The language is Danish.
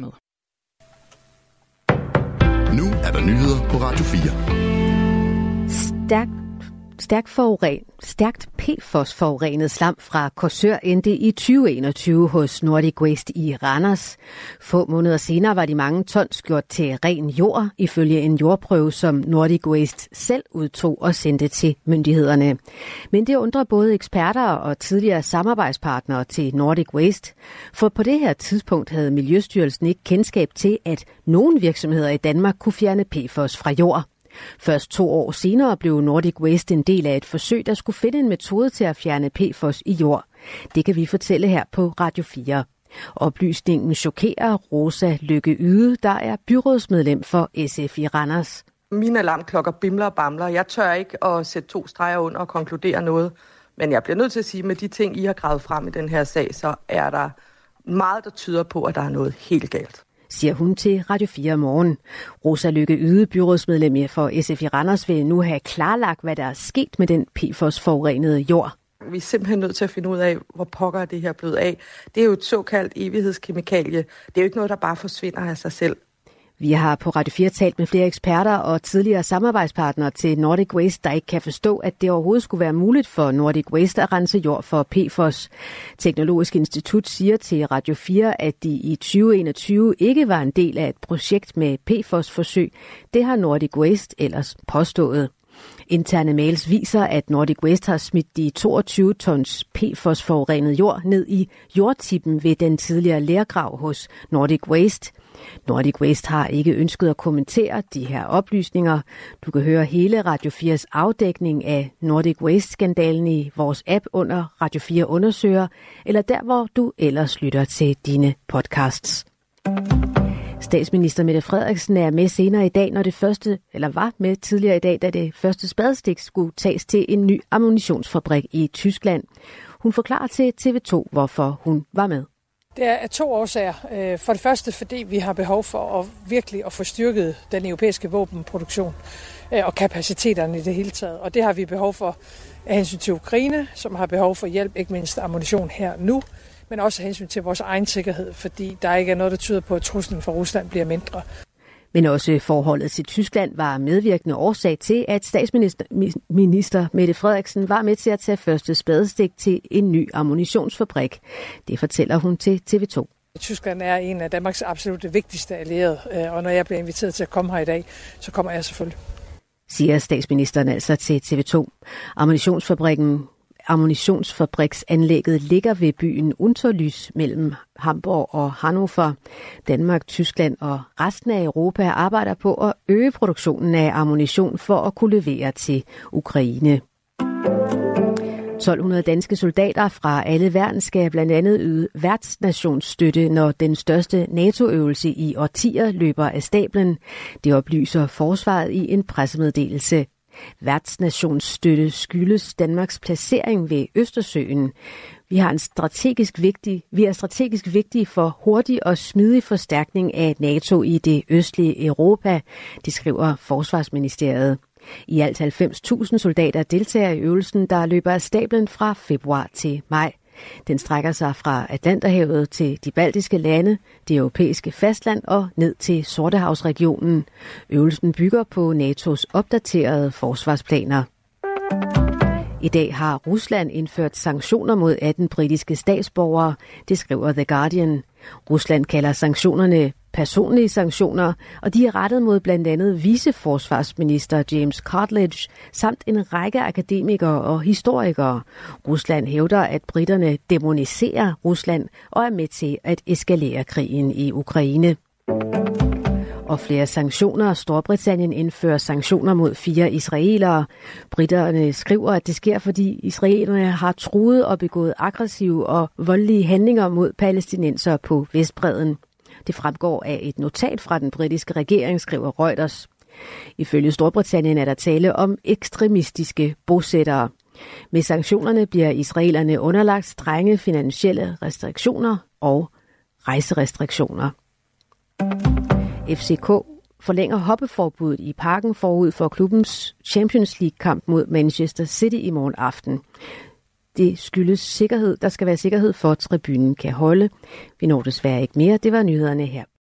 med. Nu er der nyheder på Radio 4. Stærkt Stærkt, foruren, stærkt PFOS-forurenet slam fra Korsør endte i 2021 hos Nordic Waste i Randers. Få måneder senere var de mange tons gjort til ren jord, ifølge en jordprøve, som Nordic Waste selv udtog og sendte til myndighederne. Men det undrer både eksperter og tidligere samarbejdspartnere til Nordic Waste, for på det her tidspunkt havde Miljøstyrelsen ikke kendskab til, at nogle virksomheder i Danmark kunne fjerne PFOS fra jord. Først to år senere blev Nordic Waste en del af et forsøg, der skulle finde en metode til at fjerne PFOS i jord. Det kan vi fortælle her på Radio 4. Oplysningen chokerer Rosa Lykke Yde, der er byrådsmedlem for SF i Randers. Mine alarmklokker bimler og bamler. Jeg tør ikke at sætte to streger under og konkludere noget. Men jeg bliver nødt til at sige, at med de ting, I har gravet frem i den her sag, så er der meget, der tyder på, at der er noget helt galt siger hun til Radio 4 morgen. Rosa Lykke Yde, byrådsmedlem for SF i Randers, vil nu have klarlagt, hvad der er sket med den PFOS-forurenede jord. Vi er simpelthen nødt til at finde ud af, hvor pokker det her blevet af. Det er jo et såkaldt evighedskemikalie. Det er jo ikke noget, der bare forsvinder af sig selv. Vi har på Radio 4 talt med flere eksperter og tidligere samarbejdspartnere til Nordic Waste, der ikke kan forstå, at det overhovedet skulle være muligt for Nordic Waste at rense jord for PFOS. Teknologisk Institut siger til Radio 4, at de i 2021 ikke var en del af et projekt med PFOS-forsøg. Det har Nordic Waste ellers påstået. Interne mails viser, at Nordic Waste har smidt de 22 tons PFOS-forurenet jord ned i jordtippen ved den tidligere lærgrav hos Nordic Waste – Nordic Waste har ikke ønsket at kommentere de her oplysninger. Du kan høre hele Radio 4's afdækning af Nordic Waste-skandalen i vores app under Radio 4 undersøger, eller der, hvor du ellers lytter til dine podcasts. Statsminister Mette Frederiksen er med senere i dag, når det første, eller var med tidligere i dag, da det første spadestik skulle tages til en ny ammunitionsfabrik i Tyskland. Hun forklarer til TV2, hvorfor hun var med. Det er af to årsager. Øh, for det første, fordi vi har behov for at virkelig at få styrket den europæiske våbenproduktion øh, og kapaciteterne i det hele taget. Og det har vi behov for af hensyn til Ukraine, som har behov for hjælp, ikke mindst ammunition her nu, men også af hensyn til vores egen sikkerhed, fordi der ikke er noget, der tyder på, at truslen fra Rusland bliver mindre. Men også forholdet til Tyskland var medvirkende årsag til, at statsminister minister Mette Frederiksen var med til at tage første spadestik til en ny ammunitionsfabrik. Det fortæller hun til TV2. Tyskland er en af Danmarks absolut vigtigste allierede, øh, og når jeg bliver inviteret til at komme her i dag, så kommer jeg selvfølgelig siger statsministeren altså til TV2. Ammunitionsfabrikken ammunitionsfabriksanlægget ligger ved byen Unterlys mellem Hamburg og Hannover. Danmark, Tyskland og resten af Europa arbejder på at øge produktionen af ammunition for at kunne levere til Ukraine. 1200 danske soldater fra alle verden skal blandt andet yde værtsnationsstøtte, når den største NATO-øvelse i årtier løber af stablen. Det oplyser forsvaret i en pressemeddelelse. Værtsnationsstøtte skyldes Danmarks placering ved Østersøen. Vi har en strategisk vigtig, vi er strategisk vigtige for hurtig og smidig forstærkning af NATO i det østlige Europa, det skriver Forsvarsministeriet. I alt 90.000 soldater deltager i øvelsen, der løber af stablen fra februar til maj. Den strækker sig fra Atlanterhavet til de baltiske lande, det europæiske fastland og ned til Sortehavsregionen. Øvelsen bygger på NATO's opdaterede forsvarsplaner. I dag har Rusland indført sanktioner mod 18 britiske statsborgere, det skriver The Guardian. Rusland kalder sanktionerne personlige sanktioner, og de er rettet mod blandt andet viceforsvarsminister James Cartledge samt en række akademikere og historikere. Rusland hævder, at britterne demoniserer Rusland og er med til at eskalere krigen i Ukraine og flere sanktioner. Storbritannien indfører sanktioner mod fire israelere. Britterne skriver, at det sker, fordi israelerne har truet og begået aggressive og voldelige handlinger mod palæstinenser på Vestbreden. Det fremgår af et notat fra den britiske regering, skriver Reuters. Ifølge Storbritannien er der tale om ekstremistiske bosættere. Med sanktionerne bliver israelerne underlagt strenge finansielle restriktioner og rejserestriktioner. FCK forlænger hoppeforbuddet i parken forud for klubbens Champions League-kamp mod Manchester City i morgen aften. Det skyldes sikkerhed. Der skal være sikkerhed for, at tribunen kan holde. Vi når desværre ikke mere. Det var nyhederne her